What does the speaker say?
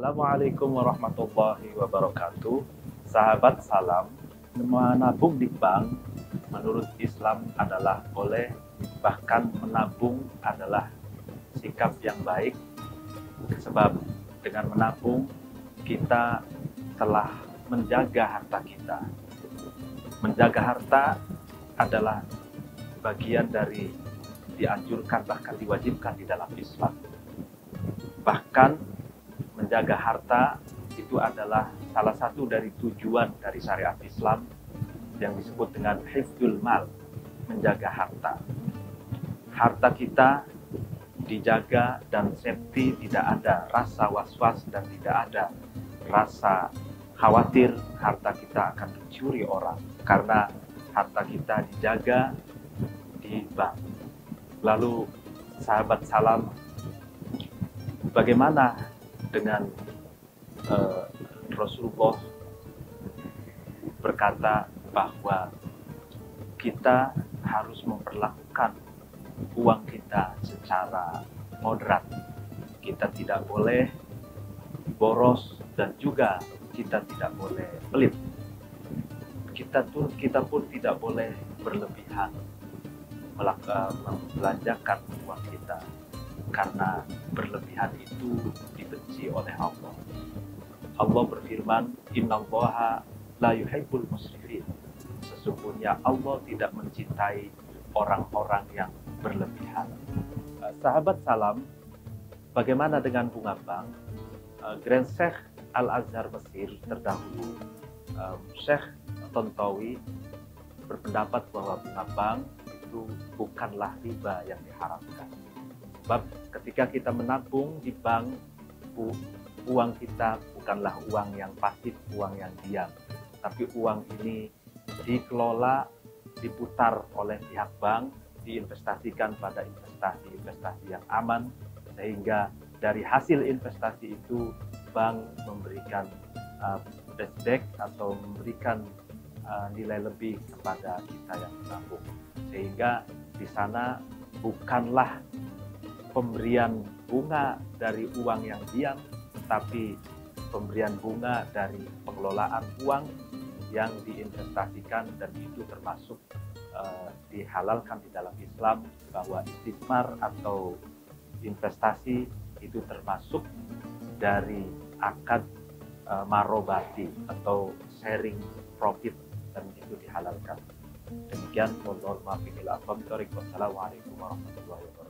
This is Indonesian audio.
Assalamualaikum warahmatullahi wabarakatuh. Sahabat salam, menabung di bank menurut Islam adalah boleh, bahkan menabung adalah sikap yang baik. Sebab dengan menabung kita telah menjaga harta kita. Menjaga harta adalah bagian dari dianjurkan bahkan diwajibkan di dalam Islam. Bahkan menjaga harta itu adalah salah satu dari tujuan dari syariat Islam yang disebut dengan hifdul mal, menjaga harta. Harta kita dijaga dan safety, tidak ada rasa was-was dan tidak ada rasa khawatir harta kita akan dicuri orang karena harta kita dijaga di bank. Lalu sahabat salam, bagaimana dengan uh, Rasulullah berkata bahwa kita harus memperlakukan uang kita secara moderat. Kita tidak boleh boros dan juga kita tidak boleh pelit. Kita pun kita pun tidak boleh berlebihan membelanjakan uang kita karena berlebihan itu dibenci oleh Allah. Allah berfirman, Innallaha la yuhibbul musrifin. Sesungguhnya Allah tidak mencintai orang-orang yang berlebihan. Uh, sahabat salam, bagaimana dengan bunga bank? Uh, Grand Sheikh Al-Azhar Mesir terdahulu, uh, Sheikh Tontowi berpendapat bahwa bunga bank itu bukanlah riba yang diharapkan Sebab ketika kita menabung di bank, uang kita bukanlah uang yang pasif, uang yang diam. Tapi uang ini dikelola, diputar oleh pihak bank, diinvestasikan pada investasi-investasi yang aman, sehingga dari hasil investasi itu bank memberikan uh, atau memberikan uh, nilai lebih kepada kita yang menabung. Sehingga di sana bukanlah pemberian bunga dari uang yang diam, tapi pemberian bunga dari pengelolaan uang yang diinvestasikan dan itu termasuk uh, dihalalkan di dalam Islam bahwa istismar atau investasi itu termasuk dari akad uh, marobati atau sharing profit dan itu dihalalkan. Demikian, Wassalamualaikum warahmatullahi wabarakatuh.